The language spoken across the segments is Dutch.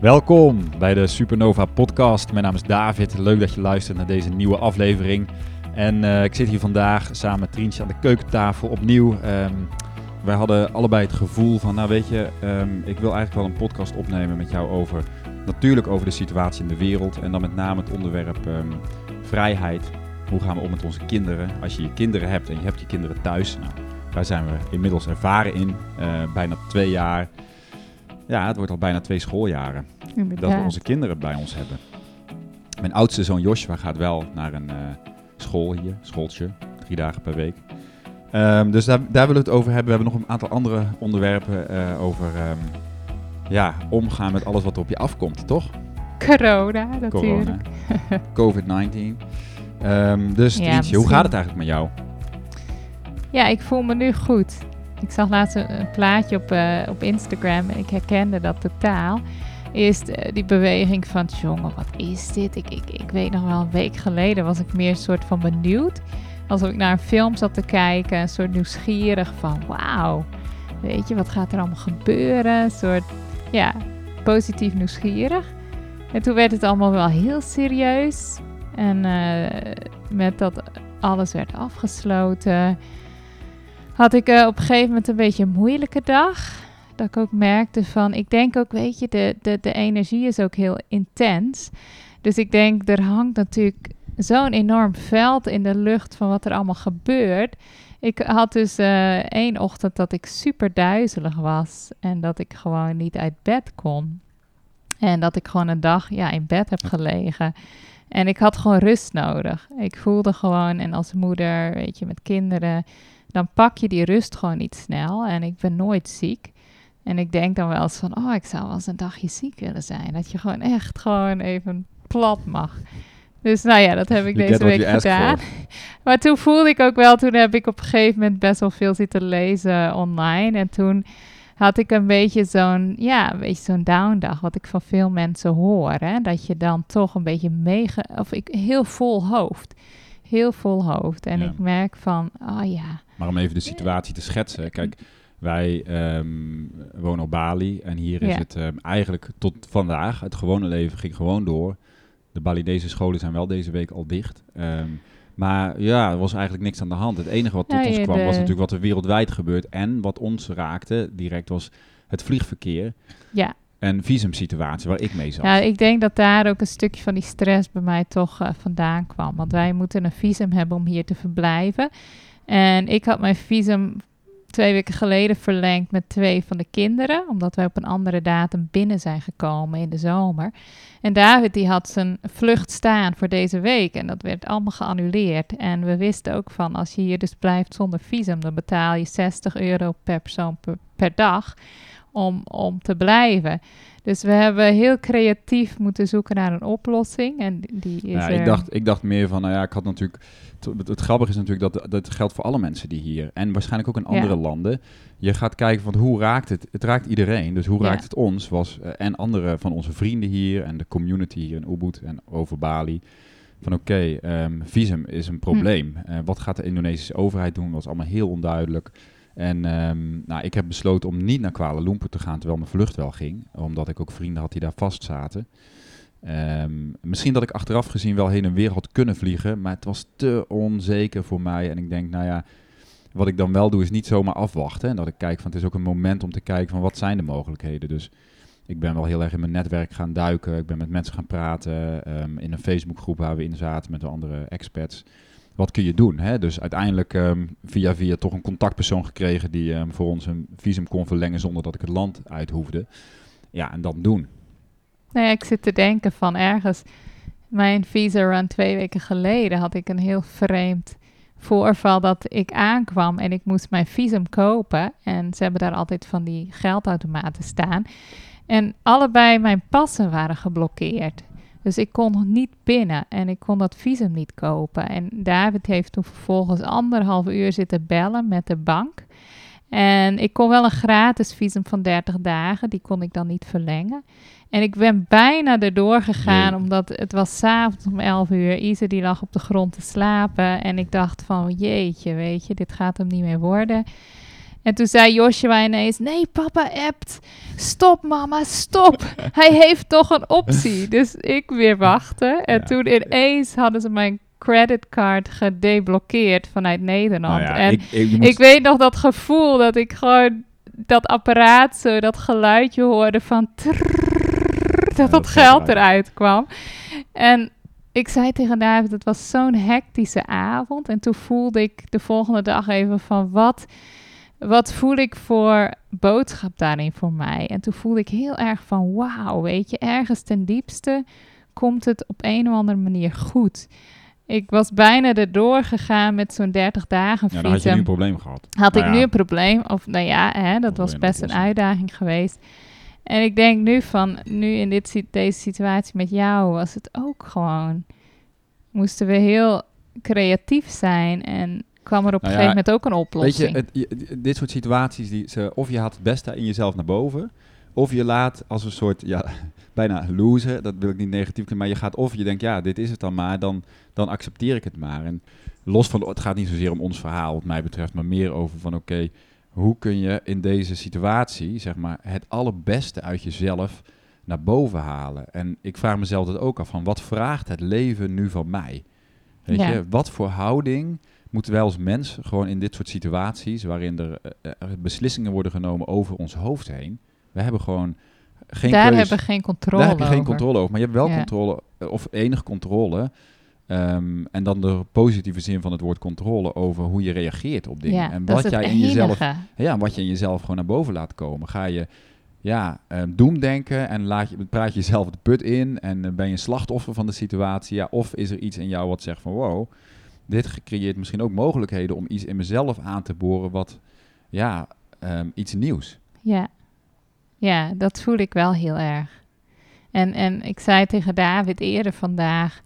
Welkom bij de Supernova Podcast. Mijn naam is David. Leuk dat je luistert naar deze nieuwe aflevering. En uh, ik zit hier vandaag samen met Trientje aan de keukentafel opnieuw. Um, wij hadden allebei het gevoel van, nou weet je, um, ik wil eigenlijk wel een podcast opnemen met jou over, natuurlijk over de situatie in de wereld. En dan met name het onderwerp um, vrijheid. Hoe gaan we om met onze kinderen? Als je je kinderen hebt en je hebt je kinderen thuis. Nou, daar zijn we inmiddels ervaren in. Uh, bijna twee jaar. Ja, het wordt al bijna twee schooljaren Inderdaad. dat we onze kinderen bij ons hebben. Mijn oudste zoon Joshua gaat wel naar een uh, school hier, schooltje, drie dagen per week. Um, dus daar, daar willen we het over hebben. We hebben nog een aantal andere onderwerpen uh, over um, ja, omgaan met alles wat er op je afkomt, toch? Corona, natuurlijk. COVID-19. Um, dus ja, hoe gaat het eigenlijk met jou? Ja, ik voel me nu goed. Ik zag laatst een plaatje op, uh, op Instagram en ik herkende dat totaal. Is die beweging van, jongen, wat is dit? Ik, ik, ik weet nog wel, een week geleden was ik meer soort van benieuwd. Alsof ik naar een film zat te kijken, een soort nieuwsgierig van, wauw, weet je, wat gaat er allemaal gebeuren? Een soort, ja, positief nieuwsgierig. En toen werd het allemaal wel heel serieus. En uh, met dat alles werd afgesloten had ik uh, op een gegeven moment een beetje een moeilijke dag. Dat ik ook merkte van, ik denk ook, weet je, de, de, de energie is ook heel intens. Dus ik denk, er hangt natuurlijk zo'n enorm veld in de lucht van wat er allemaal gebeurt. Ik had dus uh, één ochtend dat ik super duizelig was en dat ik gewoon niet uit bed kon. En dat ik gewoon een dag ja, in bed heb gelegen. En ik had gewoon rust nodig. Ik voelde gewoon, en als moeder, weet je, met kinderen, dan pak je die rust gewoon niet snel. En ik ben nooit ziek. En ik denk dan wel eens van, oh, ik zou wel eens een dagje ziek willen zijn. Dat je gewoon echt gewoon even plat mag. Dus nou ja, dat heb ik You deze week gedaan. Maar toen voelde ik ook wel, toen heb ik op een gegeven moment best wel veel zitten lezen online. En toen had ik een beetje zo'n, ja, een beetje zo'n downdag, wat ik van veel mensen hoor. Hè? Dat je dan toch een beetje meege... Of ik, heel vol hoofd. Heel vol hoofd. En Ja. ik merk van, oh ja, Maar om even de situatie te schetsen. Kijk, wij ehm, wonen op Bali en hier is Ja. het ehm, eigenlijk tot vandaag. Het gewone leven ging gewoon door. De Balinese scholen zijn wel deze week al dicht. Ehm, maar ja, er was eigenlijk niks aan de hand. Het enige wat tot Ja, ons kwam was de- natuurlijk wat er wereldwijd gebeurt. En wat ons raakte direct was het vliegverkeer ja. en visumsituatie waar ik mee zat. Ja, ik denk dat daar ook een stukje van die stress bij mij toch eh, vandaan kwam. Want wij moeten een visum hebben om hier te verblijven. En ik had mijn visum twee weken geleden verlengd met twee van de kinderen. Omdat wij op een andere datum binnen zijn gekomen in de zomer. En David die had zijn vlucht staan voor deze week. En dat werd allemaal geannuleerd. En we wisten ook van als je hier dus blijft zonder visum... dan betaal je 60 euro per persoon per, per dag om, om te blijven. Dus we hebben heel creatief moeten zoeken naar een oplossing. En die is Ja, er- ik, dacht, ik dacht meer van, nou ja, ik had natuurlijk... Het, grappige is natuurlijk dat dat geldt voor alle mensen die hier... en waarschijnlijk ook in Ja. andere landen... je gaat kijken van hoe raakt het... Het raakt iedereen, dus hoe Ja. raakt het ons? Was, eh, en andere van onze vrienden hier... en de community hier in Ubud en over Bali... van oké, ehm, visum is een probleem. Hm. Eh, wat gaat de Indonesische overheid doen? was allemaal heel onduidelijk. En ehm, nou, ik heb besloten om niet naar Kuala Lumpur te gaan... terwijl mijn vlucht wel ging. Omdat ik ook vrienden had die daar vast zaten... Ehm, misschien dat ik achteraf gezien wel heen en weer had kunnen vliegen, maar het was te onzeker voor mij. En ik denk, nou ja, wat ik dan wel doe is niet zomaar afwachten. En dat ik kijk van, het is ook een moment om te kijken van wat zijn de mogelijkheden. Dus ik ben wel heel erg in mijn netwerk gaan duiken. Ik ben met mensen gaan praten ehm, in een Facebookgroep waar we in zaten met de andere experts. Wat kun je doen? Hè? Dus uiteindelijk ehm, via via toch een contactpersoon gekregen die ehm, voor ons een visum kon verlengen zonder dat ik het land uit hoefde. Ja, en dan doen. Ja, ik zit te denken van ergens... Mijn visa run twee weken geleden had ik een heel vreemd voorval dat ik aankwam en ik moest mijn visum kopen. En ze hebben daar altijd van die geldautomaten staan. En allebei mijn passen waren geblokkeerd. Dus ik kon nog niet binnen en ik kon dat visum niet kopen. En David heeft toen vervolgens anderhalf uur zitten bellen met de bank. En ik kon wel een gratis visum van 30 dagen, die kon ik dan niet verlengen. En ik ben bijna erdoor gegaan, omdat het was s'avonds om 11 uur. Isa die lag op de grond te slapen. En ik dacht van, jeetje, weet je, dit gaat hem niet meer worden. En toen zei Joshua ineens, nee, papa appt. Stop, mama, stop. Hij heeft toch een optie. Dus ik weer wachten. En Ja. toen ineens hadden ze mijn creditcard gedeblokkeerd vanuit Nederland. Nou ja, en ik, ik, ik weet nog dat gevoel dat ik gewoon dat apparaat zo, dat geluidje hoorde van trrrr, dat dat geld eruit kwam. En ik zei tegen David, het was zo'n hectische avond. En toen voelde ik de volgende dag even van wat, wat voel ik voor boodschap daarin voor mij. En toen voelde ik heel erg van wauw, weet je, ergens ten diepste komt het op een of andere manier goed. Ik was bijna erdoor gegaan met zo'n 30 dagen ja, dan had je fietsen nu een probleem gehad. had Nou ik ja. nu een probleem. Of nou ja, hè, dat was best een uitdaging geweest. En ik denk nu van, nu in dit, deze situatie met jou was het ook gewoon, moesten we heel creatief zijn en kwam er op Nou een ja, gegeven moment ook een Weet oplossing. je, het, je- dit soort situaties, die, ze, of je haalt het beste in jezelf naar boven, of je laat als een soort, ja, bijna loser, dat wil ik niet negatief maar je gaat of je denkt, ja, dit is het dan maar, dan, dan accepteer ik het maar. En los van, het gaat niet zozeer om ons verhaal, wat mij betreft, maar meer over van, oké, hoe kun je in deze situatie, zeg maar, het allerbeste uit jezelf naar boven halen? En ik vraag mezelf dat ook af, van wat vraagt het leven nu van mij? Weet Ja. je, wat voor houding moeten wij als mens gewoon in dit soort situaties, waarin er eh, eh, beslissingen worden genomen over ons hoofd heen, we hebben gewoon geen Daar keus. hebben we geen controle Daar heb je geen over. controle over, maar je hebt wel Ja. controle, eh, of enige controle, ehm, en dan de positieve zin van het woord controle over hoe je reageert op dingen. Ja, en wat jij in jezelf ja, wat je in jezelf gewoon naar boven laat komen. Ga je ja, eh, doemdenken en laat je, praat je jezelf de put in en ben je slachtoffer van de situatie? Ja, of is er iets in jou wat zegt van wow, dit creëert misschien ook mogelijkheden om iets in mezelf aan te boren wat, ja, ehm, iets nieuws. Ja. ja, dat voel ik wel heel erg. En, en ik zei tegen David eerder vandaag,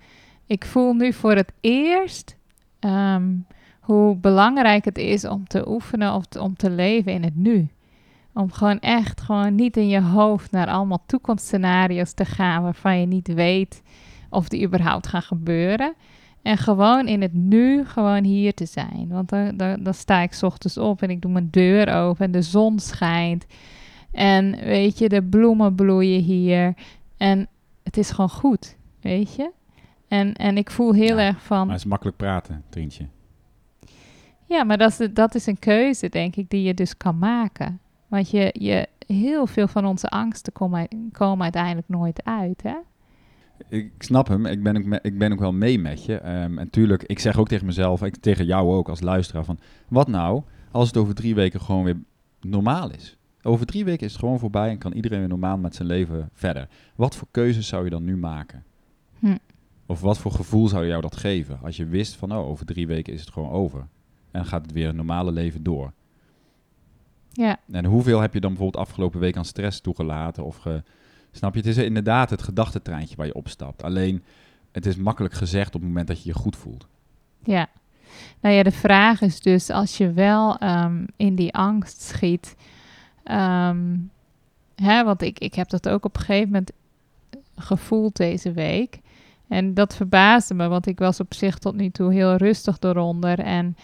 ik voel nu voor het eerst ehm, hoe belangrijk het is om te oefenen of te- om te leven in het nu. Om gewoon echt gewoon niet in je hoofd naar allemaal toekomstscenario's te gaan waarvan je niet weet of die überhaupt gaan gebeuren. En gewoon in het nu, gewoon hier te zijn. Want dan, dan, dan sta ik ochtends op en ik doe mijn deur open en de zon schijnt. En weet je, de bloemen bloeien hier. En het is gewoon goed, weet je. En, en ik voel heel Ja, erg van, Maar het is makkelijk praten, Trientje. ja, maar dat is, de- dat is een keuze, denk ik, die je dus kan maken. Want je, je, heel veel van onze angsten komen, komen uiteindelijk nooit uit, hè? Ik snap hem, ik ben ook, ik ben ook wel mee met je. Ehm, en tuurlijk, ik zeg ook tegen mezelf, ik, tegen jou ook als luisteraar van... Wat nou als het over drie weken gewoon weer normaal is? Over drie weken is het gewoon voorbij en kan iedereen weer normaal met zijn leven verder. Wat voor keuzes zou je dan nu maken? Hm. Of wat voor gevoel zou jou dat geven als je wist van... Oh, over drie weken is het gewoon over. En gaat het weer een normale leven door. Ja, En hoeveel heb je dan bijvoorbeeld afgelopen week aan stress toegelaten? Of ge- snap je, het is inderdaad het gedachtentreintje waar je opstapt. Alleen, het is makkelijk gezegd op het moment dat je je goed voelt. ja. Nou ja, de vraag is dus, als je wel ehm, in die angst schiet... ehm, hè, want ik, ik heb dat ook op een gegeven moment gevoeld deze week... En dat verbaasde me, want ik was op zich tot nu toe heel rustig eronder. En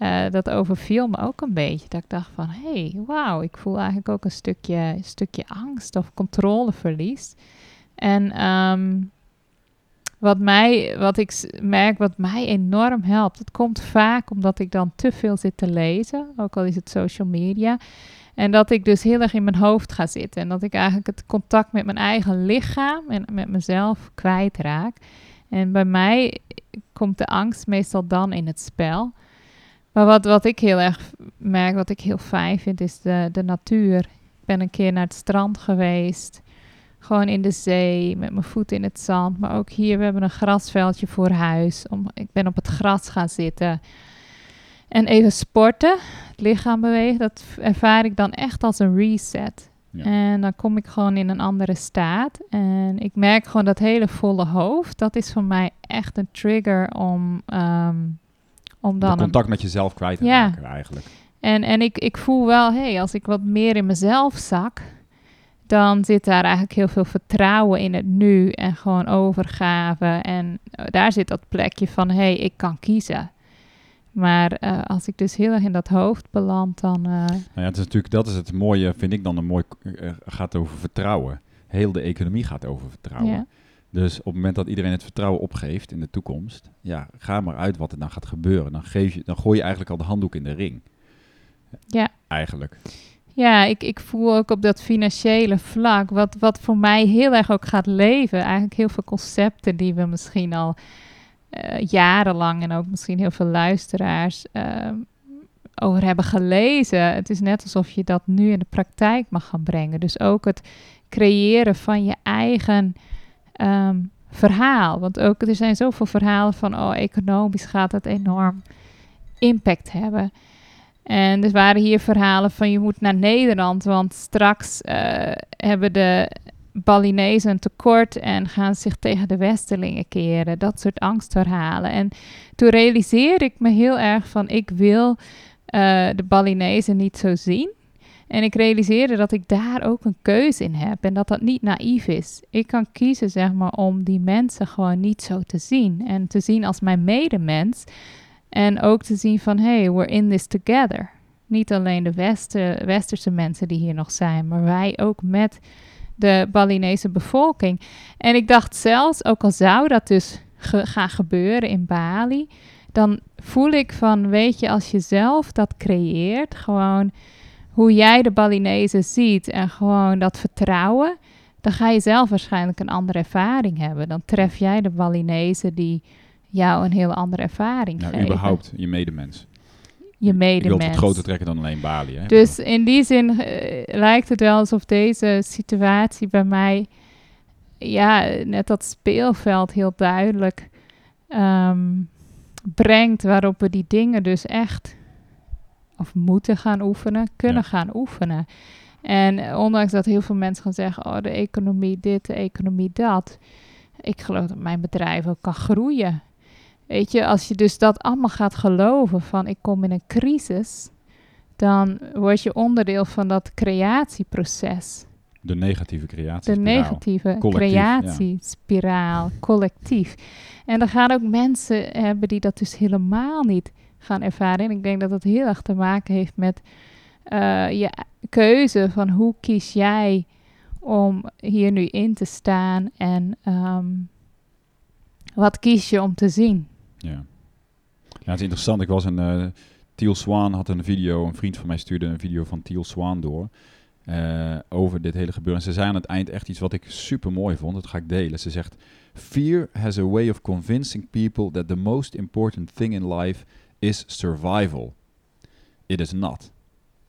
eh, dat overviel me ook een beetje. Dat ik dacht van, hé, hey, wauw, ik voel eigenlijk ook een stukje, stukje angst of controleverlies. En ehm, wat, mij, wat ik merk, wat mij enorm helpt, het komt vaak omdat ik dan te veel zit te lezen, ook al is het social media. En dat ik dus heel erg in mijn hoofd ga zitten. En dat ik eigenlijk het contact met mijn eigen lichaam en met mezelf kwijtraak. En bij mij komt de angst meestal dan in het spel. Maar wat, wat ik heel erg merk, wat ik heel fijn vind, is de, de natuur. Ik ben een keer naar het strand geweest. Gewoon in de zee, met mijn voeten in het zand. Maar ook hier, we hebben een grasveldje voor huis. Om, ik ben op het gras gaan zitten. En even sporten, het lichaam bewegen, dat ervaar ik dan echt als een reset. Ja. En dan kom ik gewoon in een andere staat. En ik merk gewoon dat hele volle hoofd. Dat is voor mij echt een trigger om, ehm, om dan. een- contact met jezelf kwijt te Ja. raken eigenlijk. en en ik, ik voel wel, hé, hey, als ik wat meer in mezelf zak. Dan zit daar eigenlijk heel veel vertrouwen in het nu. En gewoon overgave. En daar zit dat plekje van, hé, hey, ik kan kiezen. Maar eh, als ik dus heel erg in dat hoofd beland, dan... eh, Nou ja, het is natuurlijk, dat is het mooie, vind ik dan een mooi, eh, gaat over vertrouwen. Heel de economie gaat over vertrouwen. ja. Dus op het moment dat iedereen het vertrouwen opgeeft in de toekomst, ja, ga maar uit wat er dan gaat gebeuren. Dan, geef je, dan gooi je eigenlijk al de handdoek in de ring. Ja. Eigenlijk. Ja, ik, ik voel ook op dat financiële vlak, wat, wat voor mij heel erg ook gaat leven. Eigenlijk heel veel concepten die we misschien al eh, jarenlang en ook misschien heel veel luisteraars ehm, over hebben gelezen. Het is net alsof je dat nu in de praktijk mag gaan brengen. Dus ook het creëren van je eigen ehm, verhaal. Want ook er zijn zoveel verhalen van, oh, economisch gaat het enorm impact hebben. En er waren hier verhalen van je moet naar Nederland, want straks eh, hebben de Balinezen een tekort en gaan zich tegen de Westerlingen keren. Dat soort angstverhalen. En toen realiseerde ik me heel erg van ik wil eh, de Balinezen niet zo zien. En ik realiseerde dat ik daar ook een keuze in heb en dat dat niet naïef is. Ik kan kiezen zeg maar om die mensen gewoon niet zo te zien en te zien als mijn medemens. En ook te zien van, hey, we're in this together. Niet alleen de Westen, Westerse mensen die hier nog zijn, maar wij ook met de Balinese bevolking. En ik dacht zelfs, ook al zou dat dus gaan gebeuren in Bali, dan voel ik van, weet je, als je zelf dat creëert, gewoon hoe jij de Balinezen ziet en gewoon dat vertrouwen, dan ga je zelf waarschijnlijk een andere ervaring hebben. Dan tref jij de Balinezen die jou een heel andere ervaring Nou, geven. überhaupt, je medemens. Je Ik wil medemens. het groter trekken dan alleen Bali. Hè? Dus in die zin eh, lijkt het wel alsof deze situatie bij mij, ja, net dat speelveld heel duidelijk ehm, brengt, waarop we die dingen dus echt, of moeten gaan oefenen, kunnen Ja. gaan oefenen. En ondanks dat heel veel mensen gaan zeggen, oh, de economie dit, de economie dat. Ik geloof dat mijn bedrijf ook kan groeien. Weet je, als je dus dat allemaal gaat geloven van ik kom in een crisis, dan word je onderdeel van dat creatieproces. De negatieve creatie. De negatieve creatiespiraal, collectief. En dan gaan ook mensen hebben die dat dus helemaal niet gaan ervaren. En ik denk dat dat heel erg te maken heeft met eh, je keuze van hoe kies jij om hier nu in te staan en ehm, wat kies je om te zien. Ja. het is interessant. Ik was een... eh Teal Swan had een video, een vriend van mij stuurde een video van Teal Swan door. eh, over dit hele gebeuren. En ze zei aan het eind echt iets wat ik super mooi vond. Dat ga ik delen. Ze zegt: Fear has a way of convincing people that the most important thing in life is survival. It is not.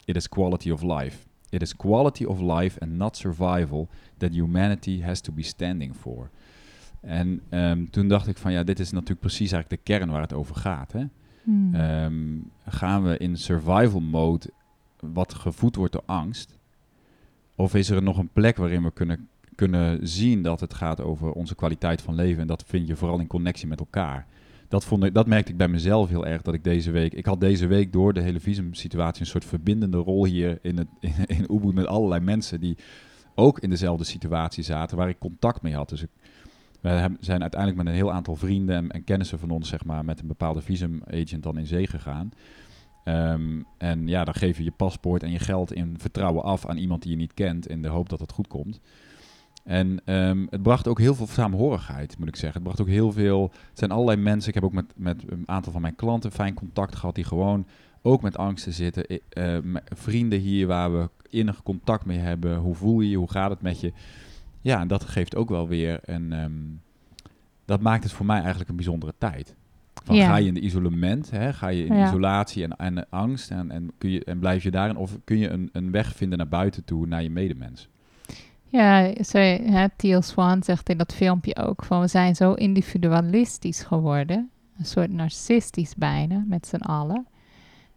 It is quality of life. It is quality of life and not survival that humanity has to be standing for. En ehm, toen dacht ik van ja, dit is natuurlijk precies eigenlijk de kern waar het over gaat. Hè? Hmm. Ehm, gaan we in survival mode wat gevoed wordt door angst? Of is er nog een plek waarin we kunnen, kunnen zien dat het gaat over onze kwaliteit van leven? En dat vind je vooral in connectie met elkaar. Dat, vond ik, dat merkte ik bij mezelf heel erg, dat ik deze week... Ik had deze week door de hele visumsituatie een soort verbindende rol hier in, het, in, Ubud met allerlei mensen die ook in dezelfde situatie zaten, waar ik contact mee had. Dus we zijn uiteindelijk met een heel aantal vrienden en, en kennissen van ons, zeg maar, met een bepaalde visumagent dan in zee gegaan. Ehm, en ja, dan geef je je paspoort en je geld in vertrouwen af aan iemand die je niet kent, in de hoop dat het goed komt. En ehm, het bracht ook heel veel saamhorigheid, moet ik zeggen. Het bracht ook heel veel. Het zijn allerlei mensen. Ik heb ook met, met een aantal van mijn klanten fijn contact gehad, die gewoon ook met angsten zitten. I- eh, m- vrienden hier waar we innig contact mee hebben. Hoe voel je je? Hoe gaat het met je? Ja, en dat geeft ook wel weer een. ehm, dat maakt het voor mij eigenlijk een bijzondere tijd. Van Ja. ga je in de isolement, hè? ga je in Ja. isolatie en, en angst en, en, kun je, en blijf je daarin, of kun je een, een weg vinden naar buiten toe, naar je medemens? Ja, zij, hè, Teal Swan zegt in dat filmpje ook van we zijn zo individualistisch geworden. Een soort narcistisch bijna, met z'n allen.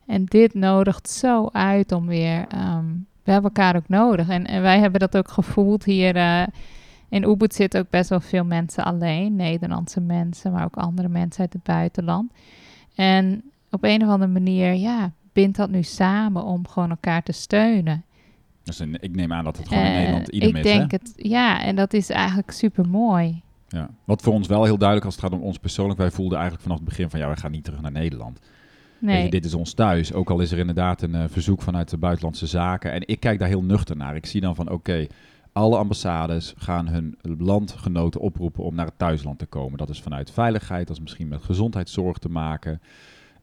En dit nodigt zo uit om weer... ehm, we hebben elkaar ook nodig. En, en wij hebben dat ook gevoeld hier... eh, in Ubud zitten ook best wel veel mensen alleen. Nederlandse mensen, maar ook andere mensen uit het buitenland. En op een of andere manier, ja, bindt dat nu samen om gewoon elkaar te steunen. Dus een- ik neem aan dat het gewoon in Eh, Nederland idem ik is. denk hè? het, ja, en dat is eigenlijk super mooi. Ja. Wat voor ons wel heel duidelijk als het gaat om ons persoonlijk, wij voelden eigenlijk vanaf het begin van ja, wij gaan niet terug naar Nederland. Nee. Je, dit is ons thuis. Ook al is er inderdaad een eh, verzoek vanuit de buitenlandse zaken. En ik kijk daar heel nuchter naar. Ik zie dan van, oké, alle ambassades gaan hun landgenoten oproepen om naar het thuisland te komen. Dat is vanuit veiligheid, dat is misschien met gezondheidszorg te maken.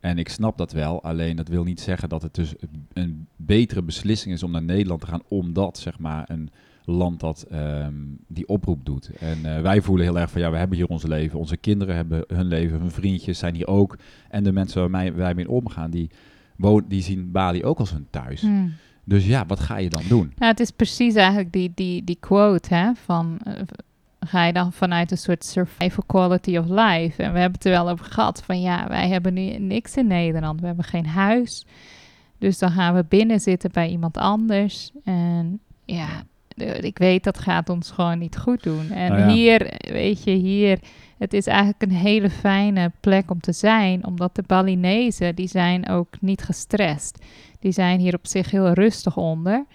En ik snap dat wel, alleen dat wil niet zeggen dat het dus een betere beslissing is om naar Nederland te gaan, omdat zeg maar een land dat ehm, die oproep doet. En eh, wij voelen heel erg van ja, we hebben hier ons leven, onze kinderen hebben hun leven, hun vriendjes zijn hier ook. En de mensen waarmee wij mee omgaan, die, wonen, die zien Bali ook als hun thuis. Hmm. Dus ja, wat ga je dan doen? Ja, het is precies eigenlijk die, die, die quote hè, van... eh, ga je dan vanuit een soort survival quality of life. En we hebben het er wel over gehad van ja, wij hebben nu niks in Nederland. We hebben geen huis. Dus dan gaan we binnen zitten bij iemand anders. En ja, ik weet dat gaat ons gewoon niet goed doen. En Nou ja. hier, weet je, hier... Het is eigenlijk een hele fijne plek om te zijn. Omdat de Balinezen, die zijn ook niet gestrest. Die zijn hier op zich heel rustig onder.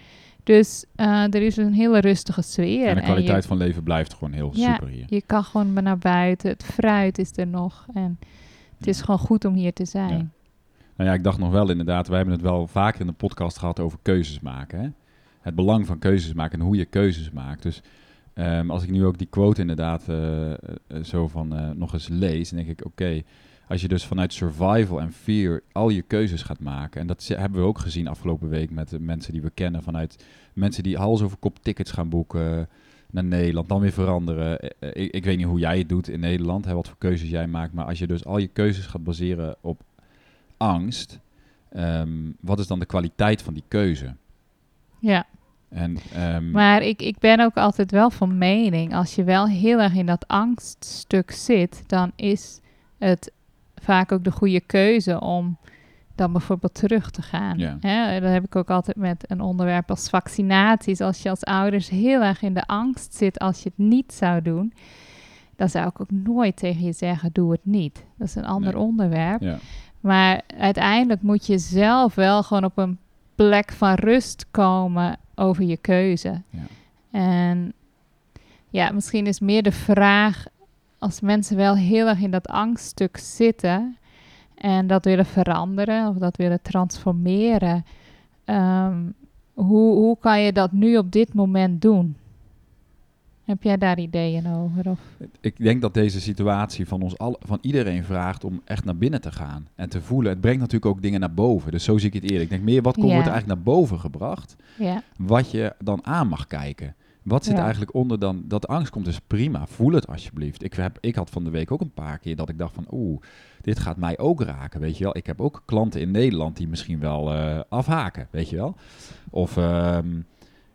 Dus eh, er is een hele rustige sfeer. En de je- kwaliteit van leven blijft gewoon heel Ja. super hier. je kan gewoon maar naar buiten. Het fruit is er nog. En het is gewoon goed om hier te zijn. Nou ja, ik dacht nog wel inderdaad, wij hebben het wel vaker in de podcast gehad over keuzes maken. Hè? Het belang van keuzes maken en hoe je keuzes maakt. Dus ehm, als ik nu ook die quote inderdaad eh, eh, zo van nog eens lees, dan denk ik, oké, als je dus vanuit survival en fear al je keuzes gaat maken. En dat hebben we ook gezien afgelopen week met de mensen die we kennen. Vanuit mensen die hals over kop tickets gaan boeken naar Nederland, dan weer veranderen. Eh, eh, Ik, ik weet niet hoe jij het doet in Nederland, hè, wat voor keuzes jij maakt. Maar als je dus al je keuzes gaat baseren op angst, ehm, wat is dan de kwaliteit van die keuze? Ja. En, ehm, Maar ik, ik ben ook altijd wel van mening, als je wel heel erg in dat angststuk zit, dan is het vaak ook de goede keuze om dan bijvoorbeeld terug te gaan. Ja. Hè, dat heb ik ook altijd met een onderwerp als vaccinaties. Als je als ouders heel erg in de angst zit als je het niet zou doen, dan zou ik ook nooit tegen je zeggen, doe het niet. Dat is een ander Nee. onderwerp. ja. Maar uiteindelijk moet je zelf wel gewoon op een plek van rust komen over je keuze. Ja. En ja, misschien is meer de vraag als mensen wel heel erg in dat angststuk zitten en dat willen veranderen of dat willen transformeren. ehm, hoe, hoe kan je dat nu op dit moment doen? Heb jij daar ideeën over? Of? Ik denk dat deze situatie van ons alle, van iedereen vraagt om echt naar binnen te gaan en te voelen. Het brengt natuurlijk ook dingen naar boven. Dus zo zie ik het eerder. Ik denk meer, wat komt, wordt er eigenlijk naar boven gebracht? Ja, Wat je dan aan mag kijken. Wat zit Ja. eigenlijk onder dan? Dat angst komt dus prima. Voel het alsjeblieft. Ik, heb, ik had van de week ook een paar keer dat ik dacht van... Oeh, dit gaat mij ook raken, weet je wel. Ik heb ook klanten in Nederland die misschien wel eh, afhaken, weet je wel. Of ehm,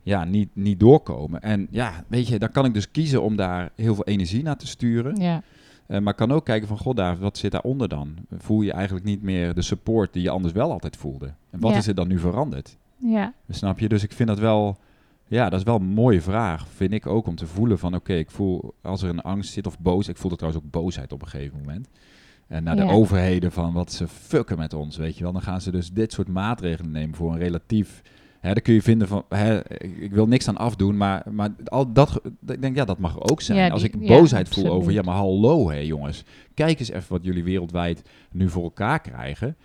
ja, niet, niet doorkomen. En ja, weet je, dan kan ik dus kiezen om daar heel veel energie naar te sturen. ja, Eh, maar kan ook kijken van, god, daar, wat zit daaronder dan? Voel je eigenlijk niet meer de support die je anders wel altijd voelde? En wat Ja. is er dan nu veranderd? ja, Snap je? Dus ik vind dat wel, ja, dat is wel een mooie vraag, vind ik ook, om te voelen van, oké, ik voel als er een angst zit of boos, ik voelde trouwens ook boosheid op een gegeven moment. En naar de Ja. overheden van wat ze fucken met ons, weet je wel. Dan gaan ze dus dit soort maatregelen nemen voor een relatief, hè, dan kun je vinden van, hè, ik, wil niks aan afdoen, maar, maar al dat, ik denk, ja, dat mag ook zijn. Ja, als ik ja, boosheid voel absoluut. over, ja, maar hallo hé jongens, kijk eens even wat jullie wereldwijd nu voor elkaar krijgen.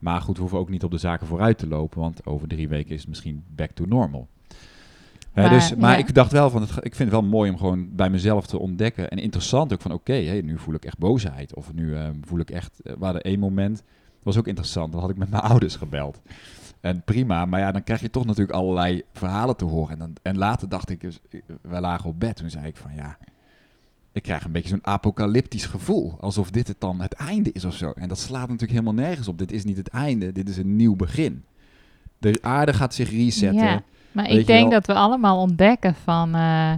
Maar goed, we hoeven ook niet op de zaken vooruit te lopen, want over drie weken is het misschien back to normal. Hè, Maar, dus, maar ja. ik dacht wel van, het, ik vind het wel mooi om gewoon bij mezelf te ontdekken. En interessant ook van, oké, nu voel ik echt boosheid. Of nu eh, voel ik echt, eh, we hadden één moment, dat was ook interessant, dat had ik met mijn ouders gebeld. En prima, maar ja, dan krijg je toch natuurlijk allerlei verhalen te horen. En, dan, en later dacht ik, dus, eh, wij lagen op bed, toen zei ik van, ja, ik krijg een beetje zo'n apocalyptisch gevoel. Alsof dit het dan het einde is of zo. En dat slaat natuurlijk helemaal nergens op. Dit is niet het einde, dit is een nieuw begin. De aarde gaat zich resetten. Ja. Maar Weet ik denk dat we allemaal ontdekken van eh,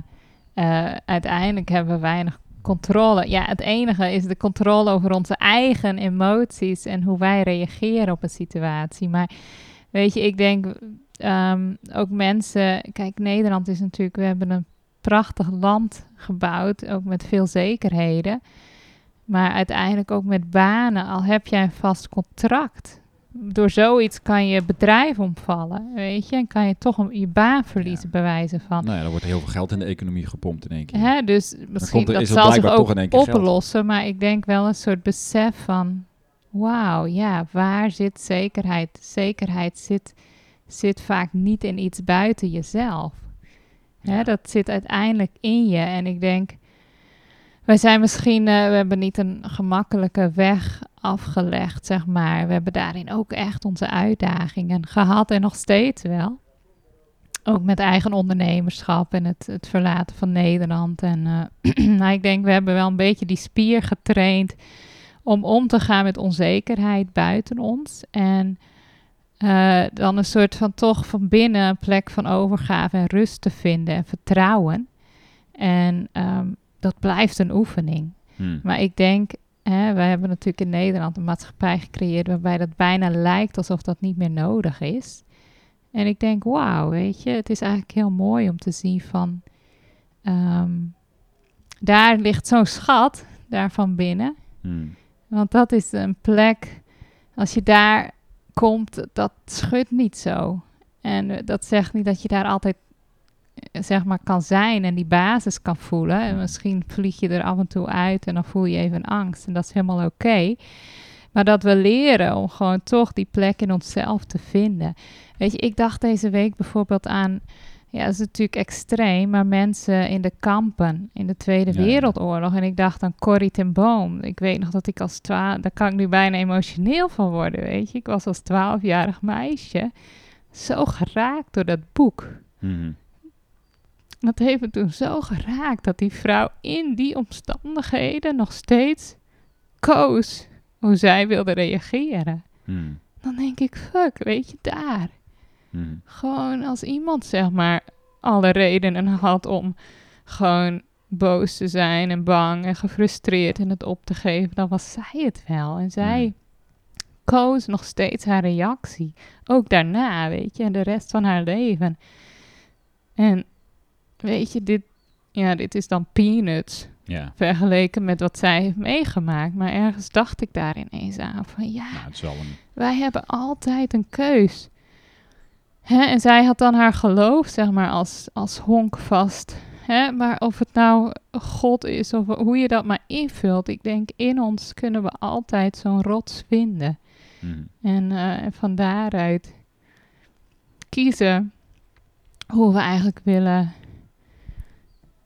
eh, uiteindelijk hebben we weinig controle. Ja, het enige is de controle over onze eigen emoties en hoe wij reageren op een situatie. Maar weet je, ik denk ehm, ook mensen. Kijk, Nederland is natuurlijk, we hebben een prachtig land gebouwd, ook met veel zekerheden. Maar uiteindelijk ook met banen, al heb jij een vast contract door zoiets kan je bedrijf omvallen, weet je, en kan je toch je baan verliezen, bij wijze van. Nou ja, er wordt heel veel geld in de economie gepompt in één keer. Hè, dus misschien komt er- dat zal zich ook toch in één keer geld. oplossen, maar ik denk wel een soort besef van wauw, ja, waar zit zekerheid? Zekerheid zit, zit vaak niet in iets buiten jezelf. Hè, Ja. dat zit uiteindelijk in je. En ik denk, wij zijn misschien, eh, we hebben niet een gemakkelijke weg afgelegd, zeg maar. We hebben daarin ook echt onze uitdagingen gehad en nog steeds wel. Ook met eigen ondernemerschap en het, het verlaten van Nederland. En eh, nou, ik denk, we hebben wel een beetje die spier getraind om om te gaan met onzekerheid buiten ons. En eh, dan een soort van toch van binnen een plek van overgave en rust te vinden en vertrouwen. En ehm, dat blijft een oefening. Hmm. Maar ik denk, hè, wij hebben natuurlijk in Nederland een maatschappij gecreëerd waarbij dat bijna lijkt alsof dat niet meer nodig is. En ik denk, wauw, weet je, het is eigenlijk heel mooi om te zien van, ehm, daar ligt zo'n schat, daar van binnen. Hmm. Want dat is een plek, als je daar komt, dat schudt niet zo. En eh, dat zegt niet dat je daar altijd, zeg maar, kan zijn en die basis kan voelen. En misschien vlieg je er af en toe uit en dan voel je even angst. En dat is helemaal oké. Maar dat we leren om gewoon toch die plek in onszelf te vinden. Weet je, ik dacht deze week bijvoorbeeld aan, ja, dat is natuurlijk extreem, maar mensen in de kampen in de Tweede Ja. Wereldoorlog. En ik dacht aan Corrie ten Boom. Ik weet nog dat ik als twaalf, daar kan ik nu bijna emotioneel van worden, weet je. Ik was als twaalfjarig meisje zo geraakt door dat boek. Hmm. Dat heeft me toen zo geraakt dat die vrouw in die omstandigheden nog steeds koos hoe zij wilde reageren. Hmm. Dan denk ik, fuck, weet je, daar. Hmm. Gewoon als iemand, zeg maar, alle redenen had om gewoon boos te zijn en bang en gefrustreerd en het op te geven, dan was zij het wel. En zij Hmm. koos nog steeds haar reactie. Ook daarna, weet je, en de rest van haar leven. En weet je, dit, ja, dit is dan peanuts Ja, vergeleken met wat zij heeft meegemaakt. Maar ergens dacht ik daar ineens aan van ja, nou, een... wij hebben altijd een keus. Hè? En zij had dan haar geloof, zeg maar, als, als honk vast. Hè? Maar of het nou God is of hoe je dat maar invult. Ik denk, in ons kunnen we altijd zo'n rots vinden. Hmm. En eh, en van daaruit kiezen hoe we eigenlijk willen,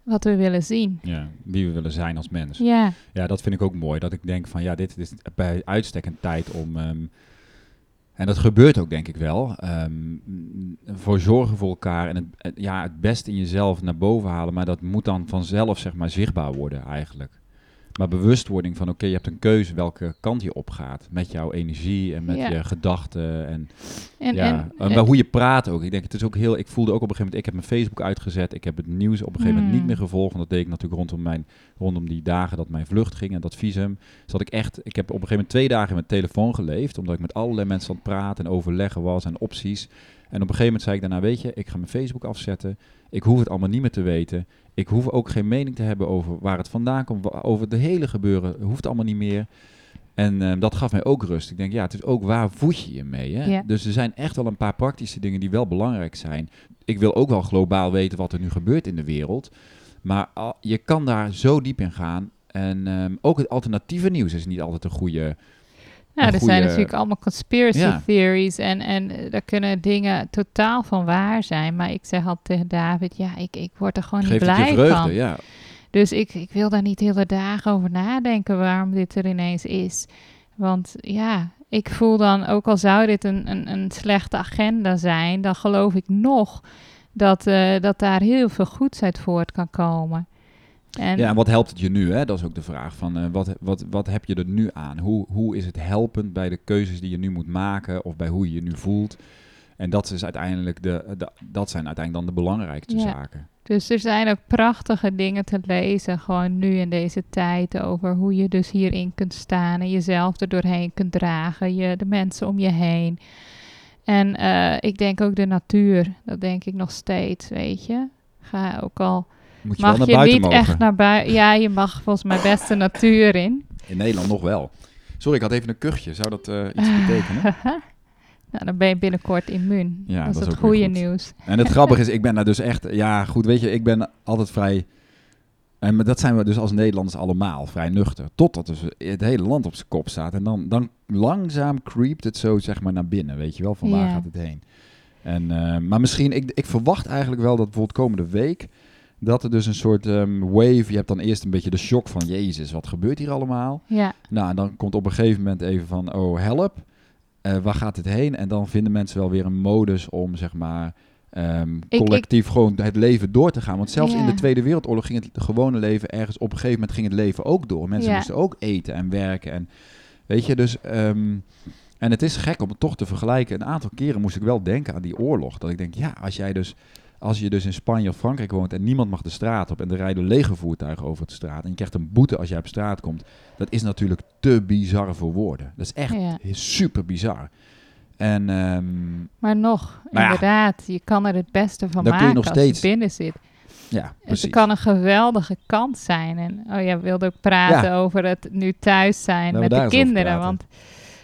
wat we willen zien. Ja, wie we willen zijn als mens. Ja, Ja, dat vind ik ook mooi. Dat ik denk van ja, dit is bij uitstek een tijd om. ehm, en dat gebeurt ook denk ik wel. ehm, voor zorgen voor elkaar en het, het- ja, het beste in jezelf naar boven halen. Maar dat moet dan vanzelf zeg maar zichtbaar worden eigenlijk. Maar bewustwording van oké, je hebt een keuze welke kant je opgaat. Met jouw energie en met Ja. je gedachten. En, en, ja, en, en, maar hoe je praat ook. Ik denk, het is ook heel. Ik voelde ook op een gegeven moment. Ik heb mijn Facebook uitgezet. Ik heb het nieuws op een gegeven moment Hmm. niet meer gevolgd. Want dat deed ik natuurlijk rondom mijn rondom die dagen dat mijn vlucht ging en dat visum. Zat ik echt. Ik heb op een gegeven moment twee dagen in mijn telefoon geleefd. Omdat ik met allerlei mensen aan het praten en overleggen was en opties. En op een gegeven moment zei ik daarna, weet je, ik ga mijn Facebook afzetten. Ik hoef het allemaal niet meer te weten. Ik hoef ook geen mening te hebben over waar het vandaan komt. Over de hele gebeuren. Hoeft allemaal niet meer. En eh, dat gaf mij ook rust. Ik denk, ja, het is ook waar voed je je mee. Hè? Ja. Dus er zijn echt wel een paar praktische dingen die wel belangrijk zijn. Ik wil ook wel globaal weten wat er nu gebeurt in de wereld. Maar al- je kan daar zo diep in gaan. En ehm, ook het alternatieve nieuws is niet altijd een goede. Ja, er zijn natuurlijk allemaal conspiracy Ja. theories en, en daar kunnen dingen totaal van waar zijn. Maar ik zeg altijd tegen David, ja, ik, ik word er gewoon Geeft niet blij vreugde, van. ja. Dus ik, ik wil daar niet hele dagen over nadenken waarom dit er ineens is. Want ja, ik voel dan, ook al zou dit een, een, een slechte agenda zijn, dan geloof ik nog dat, eh, dat daar heel veel goeds uit voort kan komen. En, Ja, en wat helpt het je nu? Hè? Dat is ook de vraag. Van, eh, wat, wat, wat heb je er nu aan? Hoe, hoe is het helpend bij de keuzes die je nu moet maken? Of bij hoe je je nu voelt? En dat, is uiteindelijk de, de- dat zijn uiteindelijk dan de belangrijkste Ja. zaken. Dus er zijn ook prachtige dingen te lezen, gewoon nu in deze tijd, over hoe je dus hierin kunt staan en jezelf er doorheen kunt dragen, je, de mensen om je heen. En eh, ik denk ook de natuur, dat denk ik nog steeds, weet je. Ga ook al, Moet je mag wel naar je buiten niet mogen. echt naar buiten, ja, je mag volgens mij best de natuur in. In Nederland nog wel. Sorry, ik had even een kuchje. Zou dat eh, iets betekenen? nou, dan ben je binnenkort immuun. Ja, dat is het goede goed. nieuws. En het grappige is, ik ben daar dus echt... Ja, goed, weet je, ik ben altijd vrij En maar dat zijn we dus als Nederlanders allemaal, vrij nuchter. Totdat dus het hele land op zijn kop staat. En dan, dan langzaam creept het zo zeg maar naar binnen, weet je wel, van waar gaat het heen. En, eh, maar misschien, ik, ik verwacht eigenlijk wel dat bijvoorbeeld komende week... dat er dus een soort ehm, wave... Je hebt dan eerst een beetje de shock van... Jezus, wat gebeurt hier allemaal? Ja, Nou, en dan komt op een gegeven moment even van... Oh, help. Eh, waar gaat het heen? En dan vinden mensen wel weer een modus om, zeg maar... ehm, ik- collectief gewoon het leven door te gaan. Want zelfs in de Tweede Wereldoorlog ging het gewone leven ergens... Op een gegeven moment ging het leven ook door. Mensen Ja. moesten ook eten en werken. En weet je, dus... ehm, en het is gek om het toch te vergelijken. Een aantal keren moest ik wel denken aan die oorlog. Dat ik denk, ja, als jij dus... Als je dus in Spanje of Frankrijk woont en niemand mag de straat op en er rijden legervoertuigen over de straat en je krijgt een boete als jij op straat komt, dat is natuurlijk te bizar voor woorden. Dat is echt Ja. super bizar. En ehm, maar nog, Maar ja. inderdaad, je kan er het beste van Dan kun je maken nog als steeds- je binnen zit. ja, Het precies. kan een geweldige kant zijn. En oh ja, we wilden ook praten Ja. over het nu thuis zijn Laten met de kinderen. Want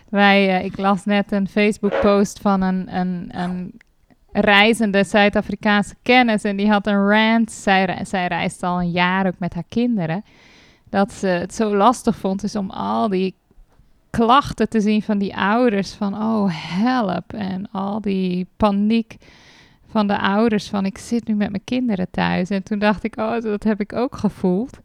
wij, eh, ik las net een Facebook-post van een, een, een reizende Zuid-Afrikaanse kennis. En die had een rant. Zij, re- reist al een jaar ook met haar kinderen. Dat ze het zo lastig vond is om al die klachten te zien van die ouders. Van oh help. En al die paniek van de ouders van ik zit nu met mijn kinderen thuis. En toen dacht ik, oh, dat heb ik ook gevoeld.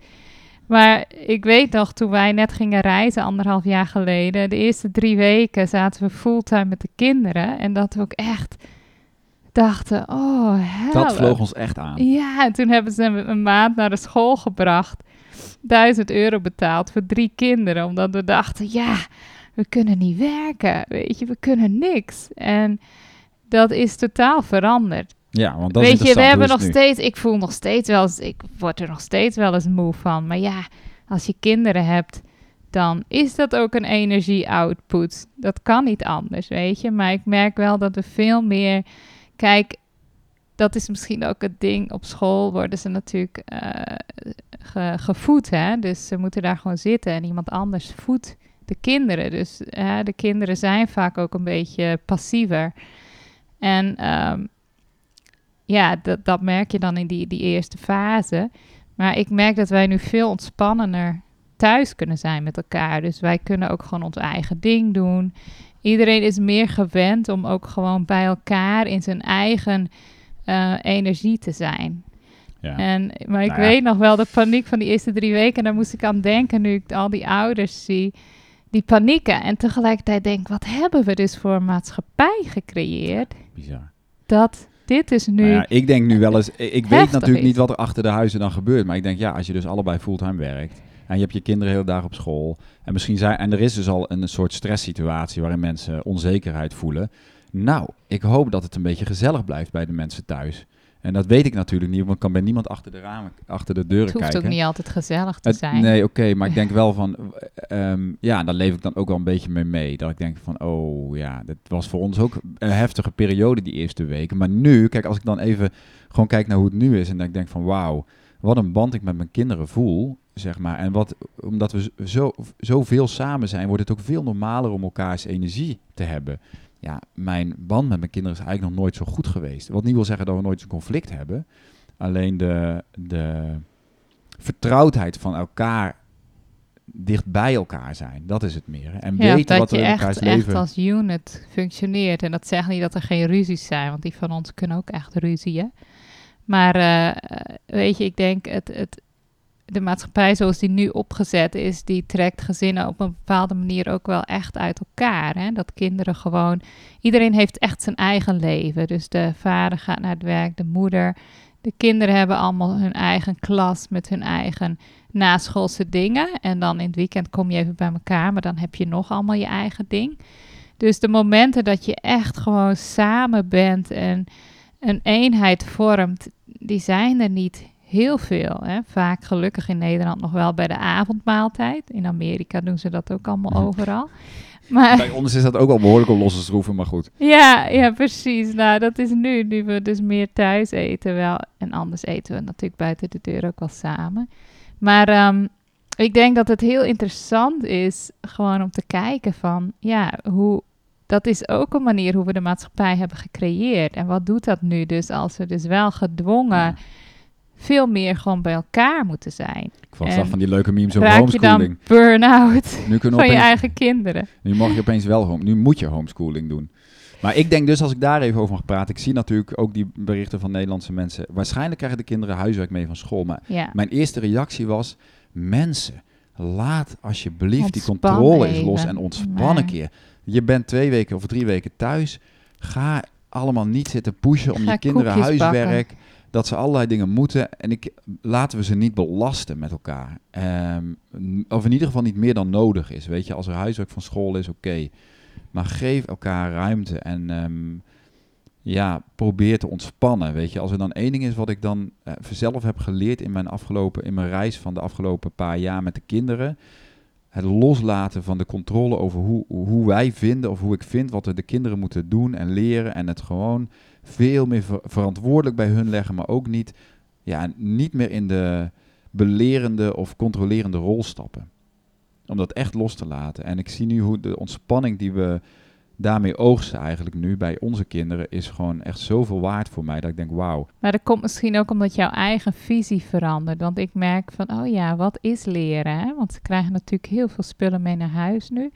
Maar ik weet nog, toen wij net gingen reizen, anderhalf jaar geleden, de eerste drie weken zaten we fulltime met de kinderen. En dat ook echt dachten, oh, help. Dat vloog ons echt aan. Ja, en toen hebben ze een, een maand naar de school gebracht. Duizend euro betaald voor drie kinderen. Omdat we dachten, ja, we kunnen niet werken. Weet je, we kunnen niks. En dat is totaal veranderd. Ja, want dat is Weet je, we hebben nog nu? steeds, ik voel nog steeds wel eens, ik word er nog steeds wel eens moe van. Maar ja, als je kinderen hebt, dan is dat ook een energie-output. Dat kan niet anders, weet je. Maar ik merk wel dat er veel meer, kijk, dat is misschien ook het ding. Op school worden ze natuurlijk eh, ge- gevoed, hè. Dus ze moeten daar gewoon zitten en iemand anders voedt de kinderen. Dus de kinderen zijn vaak ook een beetje passiever. En ehm, ja, dat, dat merk je dan in die, die eerste fase. Maar ik merk dat wij nu veel ontspannender thuis kunnen zijn met elkaar. Dus wij kunnen ook gewoon ons eigen ding doen. Iedereen is meer gewend om ook gewoon bij elkaar in zijn eigen eh, energie te zijn. Ja. En, maar ik Nou ja. weet nog wel de paniek van die eerste drie weken. En daar moest ik aan denken nu ik al die ouders zie. Die panieken. En tegelijkertijd denk ik, wat hebben we dus voor een maatschappij gecreëerd? Bizar. Dat dit is nu... Nou ja, ik denk nu wel eens, ik weet natuurlijk is. niet wat er achter de huizen dan gebeurt, maar ik denk ja, als je dus allebei fulltime werkt en je hebt je kinderen heel dag op school en misschien zijn en er is dus al een soort stresssituatie waarin mensen onzekerheid voelen. Nou, ik hoop dat het een beetje gezellig blijft bij de mensen thuis. En dat weet ik natuurlijk niet, want ik kan bij niemand achter de ramen, achter de deuren het hoeft kijken. ook niet altijd gezellig te Het- zijn. nee, oké, maar ik denk wel van, eh, ehm, ja, daar leef ik dan ook wel een beetje mee mee. Dat ik denk van, oh ja, dat was voor ons ook een heftige periode die eerste weken. Maar nu, kijk, als ik dan even gewoon kijk naar hoe het nu is en dat ik denk van, wauw, wat een band ik met mijn kinderen voel, zeg maar. En wat, omdat we zo, zoveel samen zijn, wordt het ook veel normaler om elkaars energie te hebben. Ja, mijn band met mijn kinderen is eigenlijk nog nooit zo goed geweest. Wat niet wil zeggen dat we nooit een conflict hebben. Alleen de, de vertrouwdheid van elkaar dicht bij elkaar zijn. Dat is het meer. En Ja, weten wat er in echt, elkaars echt leven... als unit functioneert. En dat zegt niet dat er geen ruzies zijn, want die van ons kunnen ook echt ruzieën. Maar eh, weet je, ik denk het, het, de maatschappij zoals die nu opgezet is, die trekt gezinnen op een bepaalde manier ook wel echt uit elkaar. Hè? Dat kinderen gewoon, iedereen heeft echt zijn eigen leven. Dus de vader gaat naar het werk, de moeder. De kinderen hebben allemaal hun eigen klas met hun eigen naschoolse dingen. En dan in het weekend kom je even bij elkaar, maar dan heb je nog allemaal je eigen ding. Dus de momenten dat je echt gewoon samen bent en een eenheid vormt, die zijn er niet heel veel. Hè? Vaak gelukkig in Nederland nog wel bij de avondmaaltijd. In Amerika doen ze dat ook allemaal overal. Maar Bij ons is dat ook al behoorlijk op losse schroeven, maar goed. ja, ja, precies. Nou, dat is nu, nu we dus meer thuis eten wel. En anders eten we natuurlijk buiten de deur ook wel samen. Maar ehm, ik denk dat het heel interessant is gewoon om te kijken van, ja, hoe... Dat is ook een manier hoe we de maatschappij hebben gecreëerd. En wat doet dat nu dus als we dus wel gedwongen Ja. Veel meer gewoon bij elkaar moeten zijn. Ik vond En zag van die leuke memes over Raak je dan homeschooling. burn-out Nu, van je opeens, eigen kinderen? nu mag je opeens wel home, nu moet je homeschooling doen. Maar ik denk dus, als ik daar even over mag praten, ik zie natuurlijk ook die berichten van Nederlandse mensen. Waarschijnlijk krijgen de kinderen huiswerk mee van school. Maar Ja. mijn eerste reactie was, mensen, laat alsjeblieft die controle eens los en ontspan een keer. Je bent twee weken of drie weken thuis. Ga allemaal niet zitten pushen om Ga je kinderen bakken. Dat ze allerlei dingen moeten. En ik, laten we ze niet belasten met elkaar. Ehm, of in ieder geval niet meer dan nodig is. Weet je, als er huiswerk van school is, oké. Maar geef elkaar ruimte en ehm, ja, probeer te ontspannen. Weet je, als er dan één ding is wat ik dan eh, zelf heb geleerd in mijn, afgelopen, in mijn reis van de afgelopen paar jaar met de kinderen. Het loslaten van de controle over hoe, hoe wij vinden of hoe ik vind wat de kinderen moeten doen en leren. En het gewoon veel meer ver- verantwoordelijk bij hun leggen, maar ook niet, ja, niet meer in de belerende of controlerende rol stappen. Om dat echt los te laten. En ik zie nu hoe de ontspanning die we daarmee oogsten eigenlijk nu bij onze kinderen is gewoon echt zoveel waard voor mij dat ik denk, wauw. Maar dat komt misschien ook omdat jouw eigen visie verandert. Want ik merk van, oh ja, wat is leren? Hè? Want ze krijgen natuurlijk heel veel spullen mee naar huis nu.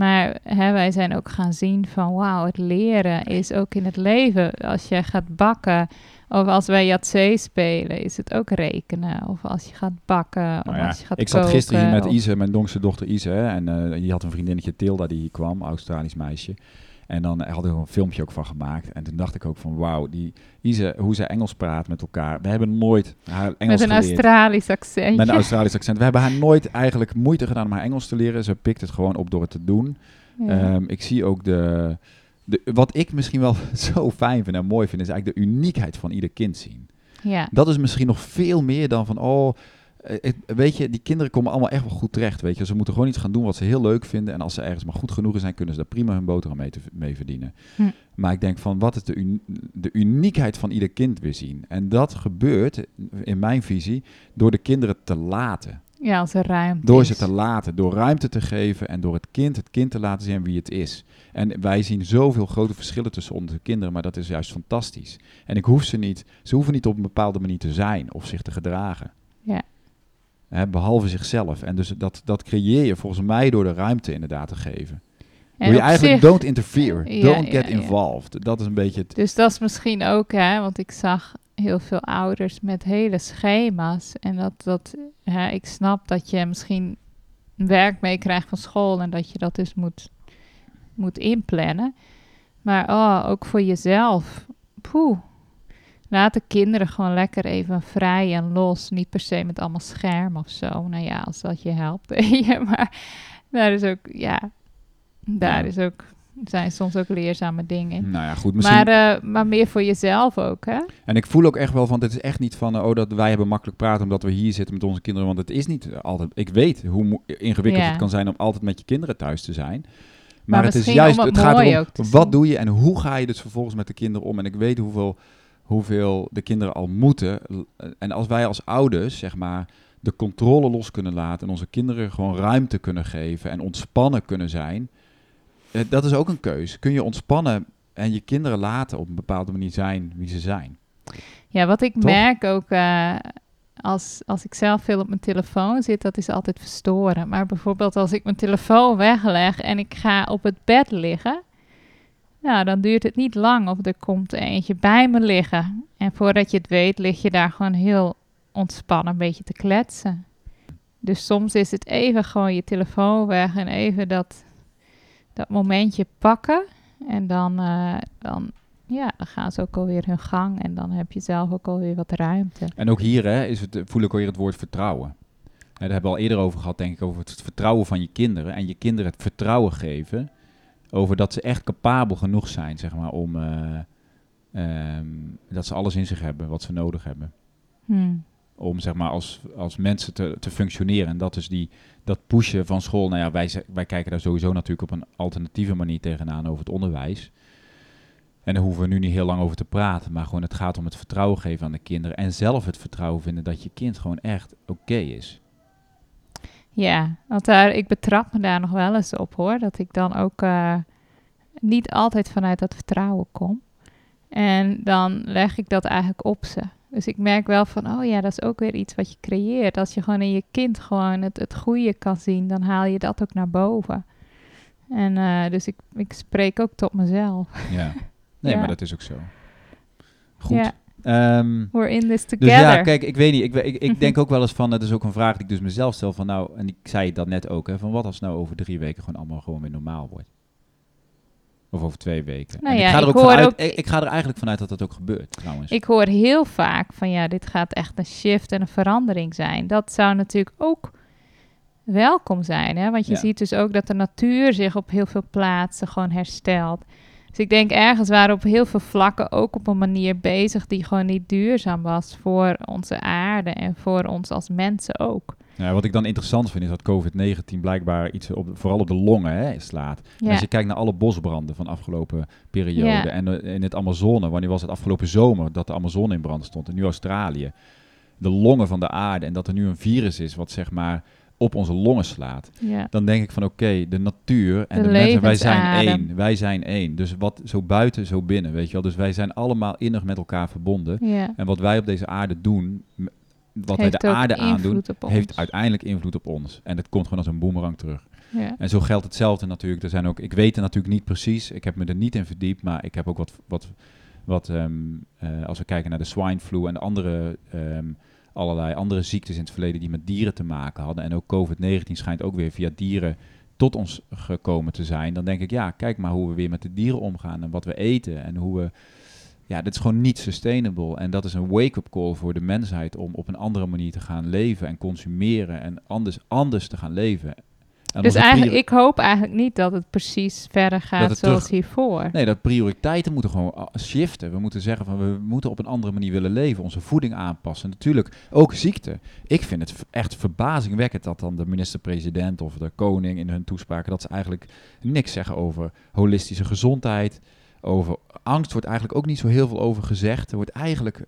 Maar hè, wij zijn ook gaan zien van, wauw, het leren is ook in het leven. Als je gaat bakken, of als wij Yatzee spelen, is het ook rekenen. Of als je gaat bakken, of Nou ja, als je gaat ik zat gisteren hier met of- Ise, mijn jongste dochter Ise. hè, En eh die had een vriendinnetje Tilda die hier kwam, Australisch meisje. En dan hadden we een filmpje ook van gemaakt. En toen dacht ik ook van wauw, die Ise, hoe zij Engels praat met elkaar. We hebben nooit haar Engels Met een geleerd. Australisch accent. Met een Australisch accent. We hebben haar nooit eigenlijk moeite gedaan om haar Engels te leren. Ze pikt het gewoon op door het te doen. Ehm, ik zie ook de, de... Wat ik misschien wel zo fijn vind en mooi vind... is eigenlijk de uniekheid van ieder kind zien. ja. Dat is misschien nog veel meer dan van... oh, weet je, die kinderen komen allemaal echt wel goed terecht. Weet je, ze moeten gewoon iets gaan doen wat ze heel leuk vinden. En als ze ergens maar goed genoeg in zijn, kunnen ze daar prima hun boterham mee, te, mee verdienen. Hm. Maar ik denk van, wat is de, uni- de uniekheid van ieder kind weer zien? En dat gebeurt, in mijn visie, door de kinderen te laten. ja, als er ruimte Door is. ze te laten, door ruimte te geven en door het kind het kind te laten zien wie het is. En wij zien zoveel grote verschillen tussen onze kinderen, maar dat is juist fantastisch. En ik hoef ze niet, ze hoeven niet op een bepaalde manier te zijn of zich te gedragen. Ja. Hè, behalve zichzelf. En dus dat, dat creëer je volgens mij door de ruimte inderdaad te geven. Je eigenlijk zich- don't interfere, Ja, don't ja, get ja. involved. Dat is een beetje het... Dus dat is misschien ook, hè, want ik zag heel veel ouders met hele schema's. En dat, dat hè, ik snap dat je misschien werk meekrijgt van school en dat je dat dus moet, moet inplannen. Maar oh, ook voor jezelf. Poeh. Laat de kinderen gewoon lekker even vrij en los. Niet per se met allemaal scherm of zo. Nou ja, als dat je helpt. je. maar daar is ook, ja, daar Ja. is ook, zijn soms ook leerzame dingen. Nou ja, goed, misschien... Maar, eh, maar meer voor jezelf ook, hè? En ik voel ook echt wel van, het is echt niet van, eh, oh, dat wij hebben makkelijk praten omdat we hier zitten met onze kinderen. Want het is niet altijd, ik weet hoe ingewikkeld Ja. het kan zijn om altijd met je kinderen thuis te zijn. Maar, Maar het is juist, om het het gaat erom, wat zien. doe je en hoe ga je dus vervolgens met de kinderen om? En ik weet hoeveel, hoeveel de kinderen al moeten. En als wij als ouders, zeg maar, de controle los kunnen laten en onze kinderen gewoon ruimte kunnen geven en ontspannen kunnen zijn, eh, dat is ook een keus. Kun je ontspannen en je kinderen laten op een bepaalde manier zijn wie ze zijn? Ja, wat ik Toch? merk ook eh, als, als ik zelf veel op mijn telefoon zit, dat is altijd verstoren. Maar bijvoorbeeld als ik mijn telefoon wegleg en ik ga op het bed liggen, nou, dan duurt het niet lang of er komt eentje bij me liggen. En voordat je het weet, lig je daar gewoon heel ontspannen een beetje te kletsen. Dus soms is het even gewoon je telefoon weg en even dat, dat momentje pakken. En dan, eh, dan, ja, dan gaan ze ook alweer hun gang en dan heb je zelf ook alweer wat ruimte. En ook hier hè, is het, voel ik alweer het woord vertrouwen. Hè, daar hebben we al eerder over gehad, denk ik, over het vertrouwen van je kinderen. En je kinderen het vertrouwen geven over dat ze echt capabel genoeg zijn, zeg maar, om eh, ehm, dat ze alles in zich hebben wat ze nodig hebben. Hmm. Om zeg maar als, als mensen te, te functioneren. En dat is die, dat pushen van school. Nou ja, wij, wij kijken daar sowieso natuurlijk op een alternatieve manier tegenaan over het onderwijs. En daar hoeven we nu niet heel lang over te praten. Maar gewoon het gaat om het vertrouwen geven aan de kinderen. En zelf het vertrouwen vinden dat je kind gewoon echt oké is. Ja, want daar, ik betrap me daar nog wel eens op hoor. Dat ik dan ook eh, niet altijd vanuit dat vertrouwen kom. En dan leg ik dat eigenlijk op ze. Dus ik merk wel van, oh ja, dat is ook weer iets wat je creëert. Als je gewoon in je kind gewoon het, het goede kan zien, dan haal je dat ook naar boven. En uh, dus ik, ik spreek ook tot mezelf. Ja, nee, Ja. maar dat is ook zo. Goed. Ja, Ehm, we're in this dus together. ja, kijk, ik weet niet. Ik, ik, ik denk ook wel eens van, dat is ook een vraag die ik dus mezelf stel van nou, en ik zei dat net ook, hè, van wat als nou over drie weken gewoon allemaal gewoon weer normaal wordt? Of over twee weken. Nou ja, ik, ga er ik ook hoor vanuit, ook- ik, ik ga er eigenlijk vanuit dat dat ook gebeurt, trouwens. Ik hoor heel vaak van ja, dit gaat echt een shift en een verandering zijn. Dat zou natuurlijk ook welkom zijn, hè? want je Ja. ziet dus ook dat de natuur zich op heel veel plaatsen gewoon herstelt. Dus ik denk ergens waren op heel veel vlakken ook op een manier bezig die gewoon niet duurzaam was voor onze aarde en voor ons als mensen ook. Ja, wat ik dan interessant vind is dat COVID-19 blijkbaar iets op, vooral op de longen hè, slaat. Ja, Als je kijkt naar alle bosbranden van de afgelopen periode Ja. en eh, in het Amazone, wanneer was het afgelopen zomer dat de Amazone in brand stond en nu Australië. De longen van de aarde en dat er nu een virus is wat zeg maar op onze longen slaat. ja, Dan denk ik van oké, de natuur en De de, mensen, wij zijn één. Wij zijn één. Dus wat zo buiten, zo binnen, weet je wel. Dus wij zijn allemaal innig met elkaar verbonden. ja. En wat wij op deze aarde doen, wat wij Heeft de ook aarde aandoen, heeft uiteindelijk invloed op ons. En dat komt gewoon als een boemerang terug. Ja. En zo geldt hetzelfde natuurlijk. Er zijn ook, ik weet het natuurlijk niet precies. Ik heb me er niet in verdiept, maar ik heb ook wat, wat, wat ehm, eh, als we kijken naar de swine flu en de andere, ehm, allerlei andere ziektes in het verleden die met dieren te maken hadden. En ook COVID-19 schijnt ook weer via dieren tot ons gekomen te zijn. Dan denk ik, ja, kijk maar hoe we weer met de dieren omgaan en wat we eten en hoe we... Ja, dit is gewoon niet sustainable. En dat is een wake-up call voor de mensheid om op een andere manier te gaan leven en consumeren en anders, anders te gaan leven. Dus eigenlijk, ik hoop eigenlijk niet dat het precies verder gaat zoals terug- hiervoor. Nee, dat prioriteiten moeten gewoon ah, shiften. We moeten zeggen van we moeten op een andere manier willen leven, onze voeding aanpassen. Natuurlijk ook ziekte. Ik vind het echt verbazingwekkend dat dan de minister-president of de koning in hun toespraken dat ze eigenlijk niks zeggen over holistische gezondheid, over angst wordt eigenlijk ook niet zo heel veel over gezegd. Er wordt eigenlijk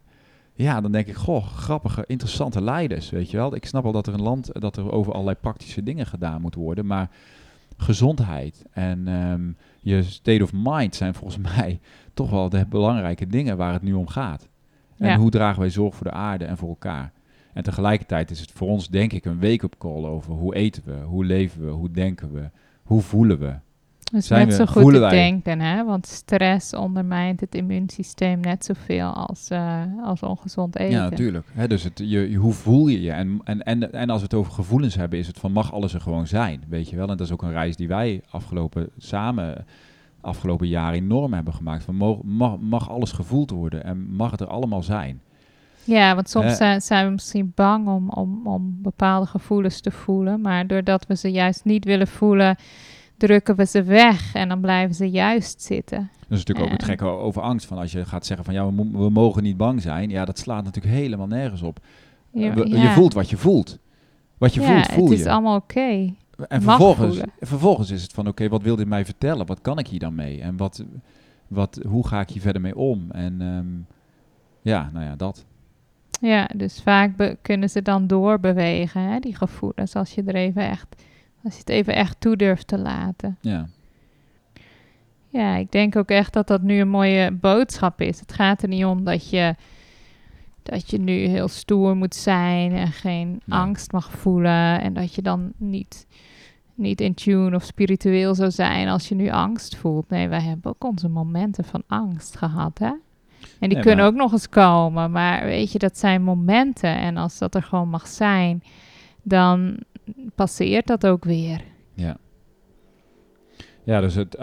ja, dan denk ik, goh, grappige, interessante leiders, weet je wel. Ik snap wel dat er een land, dat er over allerlei praktische dingen gedaan moet worden, maar gezondheid en ehm, je state of mind zijn volgens mij toch wel de belangrijke dingen waar het nu om gaat. En Ja. hoe dragen wij zorg voor de aarde en voor elkaar? En tegelijkertijd is het voor ons denk ik een wake-up call over hoe eten we, hoe leven we, hoe denken we, hoe voelen we. Dus Zijn net we- zo goed te wij- denken, hè? Want stress ondermijnt het immuunsysteem net zoveel als, eh, als ongezond eten. Ja, natuurlijk. Hè, dus het, je, je- hoe voel je je? En, en, en, en als we het over gevoelens hebben, is het van mag alles er gewoon zijn, weet je wel? En dat is ook een reis die wij afgelopen samen afgelopen jaar enorm hebben gemaakt. Van mag, mag, mag alles gevoeld worden en mag het er allemaal zijn? Ja, want soms zijn we misschien bang om, om, om bepaalde gevoelens te voelen. Maar doordat we ze juist niet willen voelen, drukken we ze weg. En dan blijven ze juist zitten. Dat is natuurlijk ook het gekke over angst. Van als je gaat zeggen van ja, we, mo- we mogen niet bang zijn. Ja, dat slaat natuurlijk helemaal nergens op. Ja, We- ja. Je voelt wat je voelt. Wat je ja, voelt, voel het je. is allemaal oké. En mag vervolgens, voelen. vervolgens is het van, oké, wat wil dit mij vertellen? Wat kan ik hier dan mee? En wat, wat, hoe ga ik hier verder mee om? En ehm, ja, nou ja, dat. Ja, dus vaak kunnen ze dan doorbewegen, hè, die gevoelens. Als je er even echt, als je het even echt toe durft te laten. Ja, Ja, ik denk ook echt dat dat nu een mooie boodschap is. Het gaat er niet om dat je, dat je nu heel stoer moet zijn en geen angst mag voelen. En dat je dan niet, niet in tune of spiritueel zou zijn als je nu angst voelt. Nee, wij hebben ook onze momenten van angst gehad, hè? En die Nee, kunnen maar- ook nog eens komen. Maar weet je, dat zijn momenten. En als dat er gewoon mag zijn, dan passeert dat ook weer. ja. Ja, dus het,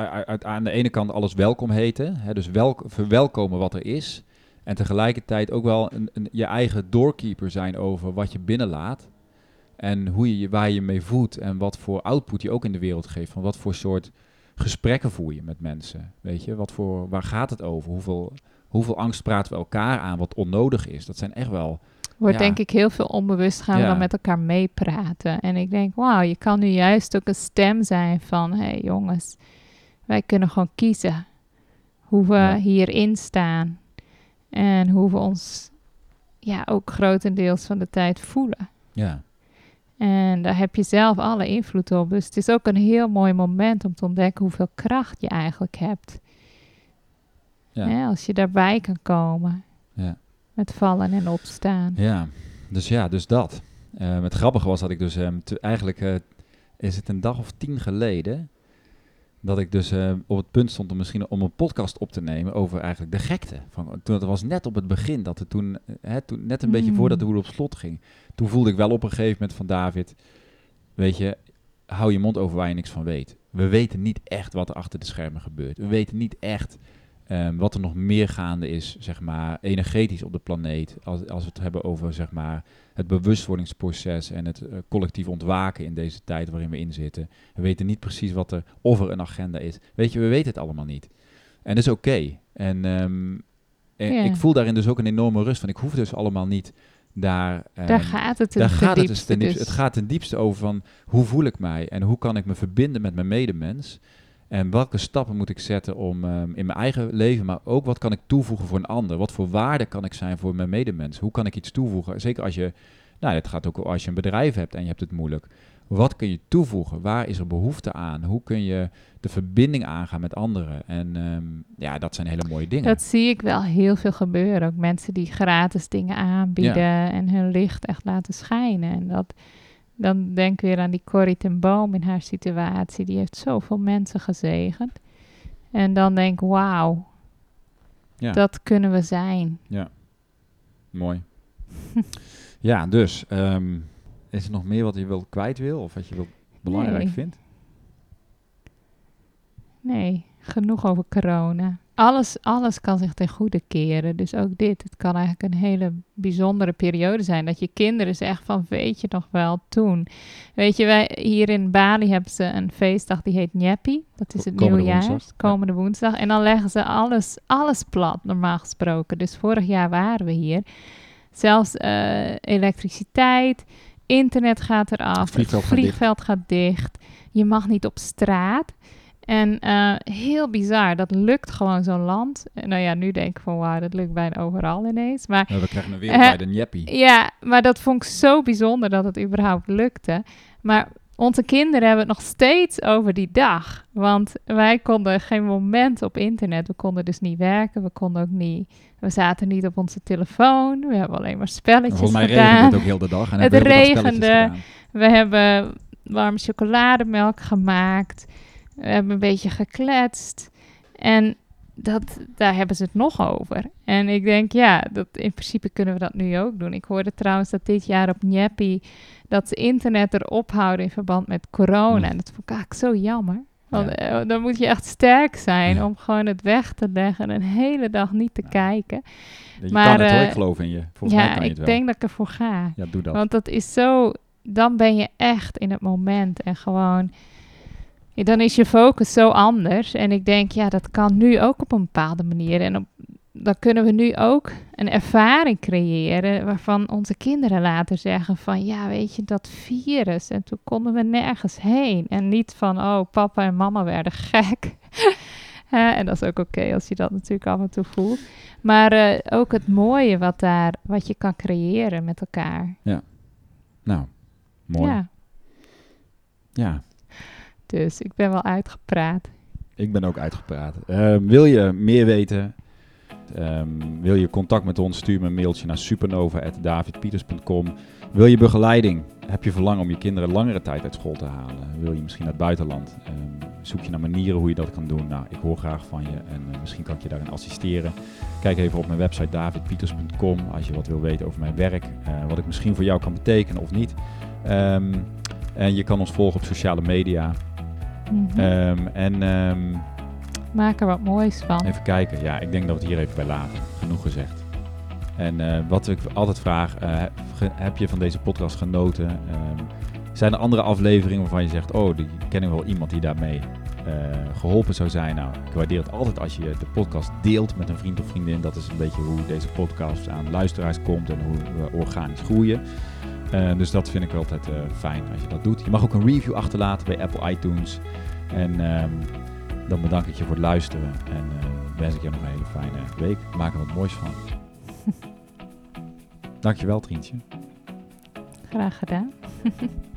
aan de ene kant alles welkom heten. Hè, dus welk, verwelkomen wat er is. En tegelijkertijd ook wel een, een, je eigen doorkeeper zijn over wat je binnenlaat. En hoe je- waar je mee voedt. En wat voor output je ook in de wereld geeft. Van wat voor soort gesprekken voer je met mensen. Weet je, wat voor, waar gaat het over? Hoeveel, hoeveel angst praten we elkaar aan wat onnodig is? Dat zijn echt wel... Wordt Ja. denk ik heel veel onbewust gaan we Ja. dan met elkaar meepraten. En ik denk, wauw, je kan nu juist ook een stem zijn van... hé hey, jongens, wij kunnen gewoon kiezen hoe we Ja. hierin staan. En hoe we ons ja, ook grotendeels van de tijd voelen. Ja, En daar heb je zelf alle invloed op. Dus het is ook een heel mooi moment om te ontdekken hoeveel kracht je eigenlijk hebt. ja. Hè, als je daarbij kan komen. Met vallen en opstaan. Ja, dus ja, dus dat. Ehm, het grappige was dat ik dus ehm, te- eigenlijk eh, is het een dag of tien geleden dat ik dus eh, op het punt stond om misschien om een podcast op te nemen over eigenlijk de gekte. Van, toen, het was net op het begin dat het toen, eh, hè, toen net een beetje Mm. voordat de hoed op slot ging. Toen voelde ik wel op een gegeven moment van David, weet je, hou je mond over waar je niks van weet. We weten niet echt wat er achter de schermen gebeurt. We weten niet echt ehm, wat er nog meer gaande is, zeg maar, energetisch op de planeet. Als, als we het hebben over, zeg maar, het bewustwordingsproces en het eh, collectief ontwaken in deze tijd waarin we in zitten. We weten niet precies wat er, of er een agenda is. Weet je, we weten het allemaal niet. En dat is oké. En, ehm, en Ja. ik voel daarin dus ook een enorme rust van, ik hoef dus allemaal niet daar... Daar ehm, gaat het ten daar gaat het, dus ten diepste. dus. het gaat ten diepste over van hoe voel ik mij en hoe kan ik me verbinden met mijn medemens. En welke stappen moet ik zetten om ehm, in mijn eigen leven, maar ook wat kan ik toevoegen voor een ander? Wat voor waarde kan ik zijn voor mijn medemens? Hoe kan ik iets toevoegen? Zeker als je, nou het gaat ook als je een bedrijf hebt en je hebt het moeilijk. Wat kun je toevoegen? Waar is er behoefte aan? Hoe kun je de verbinding aangaan met anderen? En ehm, ja, dat zijn hele mooie dingen. Dat zie ik wel heel veel gebeuren. Ook mensen die gratis dingen aanbieden en hun licht echt laten schijnen. En dat, dan denk ik weer aan die Corrie ten Boom in haar situatie. Die heeft zoveel mensen gezegend. En dan denk ik, wauw, ja. dat kunnen we zijn. Mooi. ja, dus ehm, is er nog meer wat je wil kwijt wil of wat je wil belangrijk Nee. vindt? Nee, genoeg over corona. Alles, alles kan zich ten goede keren. Dus ook dit. Het kan eigenlijk een hele bijzondere periode zijn. Dat je kinderen zeggen van, weet je nog wel, toen. Weet je, wij hier in Bali hebben ze een feestdag die heet Nyepi. Dat is het Komende nieuwjaar. woensdag, Komende woensdag. En dan leggen ze alles, alles plat, normaal gesproken. Dus vorig jaar waren we hier. Zelfs eh, elektriciteit, internet gaat eraf. Het vliegveld gaat vliegveld gaat dicht. Je mag niet op straat. En eh, heel bizar, dat lukt gewoon zo'n land. Eh, Nou ja, nu denk ik van wauw, dat lukt bijna overal ineens. Maar we krijgen een wereldwijde njeppie. ja, maar dat vond ik zo bijzonder dat het überhaupt lukte. Maar onze kinderen hebben het nog steeds over die dag. Want wij konden geen moment op internet. We konden dus niet werken. We konden ook niet. We zaten niet op onze telefoon. We hebben alleen maar spelletjes Volgens mij gedaan. regent het ook heel de dag. En Het regende. We hebben warme chocolademelk gemaakt. We hebben een beetje gekletst. En dat, daar hebben ze het nog over. En ik denk, ja, dat, in principe kunnen we dat nu ook doen. Ik hoorde trouwens dat dit jaar op Nyepi... dat ze internet erop houden in verband met corona. En dat vond ik eigenlijk zo jammer. Want Ja. eh, dan moet je echt sterk zijn Ja. om gewoon het weg te leggen... en een hele dag niet te Ja. kijken. Je Maar, kan het hoor, eh, ik geloof in je. Volgens mij ja, kan je ik het wel. denk dat ik ervoor ga. Ja, doe dat. Want dat is zo, dan ben je echt in het moment en gewoon, dan is je focus zo anders. En ik denk, ja, dat kan nu ook op een bepaalde manier. En op, dan kunnen we nu ook een ervaring creëren waarvan onze kinderen later zeggen van, ja, weet je, dat virus. En toen konden we nergens heen. En niet van, oh, papa en mama werden gek. En dat is ook oké als je dat natuurlijk af en toe voelt. Maar eh, ook het mooie wat daar, wat je kan creëren met elkaar. Nou, mooi. Ja. Ja, dus ik ben wel uitgepraat. ik ben ook uitgepraat. Ehm, wil je meer weten? Ehm, wil je contact met ons? Stuur me een mailtje naar supernova.davidpieters.com. Wil je begeleiding? Heb je verlangen om je kinderen langere tijd uit school te halen? Wil je misschien naar het buitenland? Ehm, zoek je naar manieren hoe je dat kan doen? Nou, ik hoor graag van je en eh, misschien kan ik je daarin assisteren. Kijk even op mijn website davidpieters.com als je wat wil weten over mijn werk. eh, wat ik misschien voor jou kan betekenen of niet. En je kan ons volgen op sociale media. Mhm. Ehm, en ehm, Maak er wat moois van. even kijken. Ja, ik denk dat we het hier even bij laten. Genoeg gezegd. En eh, wat ik altijd vraag, eh, heb je van deze podcast genoten? Ehm, zijn er andere afleveringen waarvan je zegt, oh, die ken ik wel iemand die daarmee eh, geholpen zou zijn? Nou, ik waardeer het altijd als je de podcast deelt met een vriend of vriendin. Dat is een beetje hoe deze podcast aan luisteraars komt en hoe we organisch groeien. Eh, dus dat vind ik altijd eh, fijn als je dat doet. Je mag ook een review achterlaten bij Apple iTunes. En ehm, dan bedank ik je voor het luisteren. En eh, wens ik je nog een hele fijne week. Maak er wat moois van. Dankjewel, Trientje. Graag gedaan.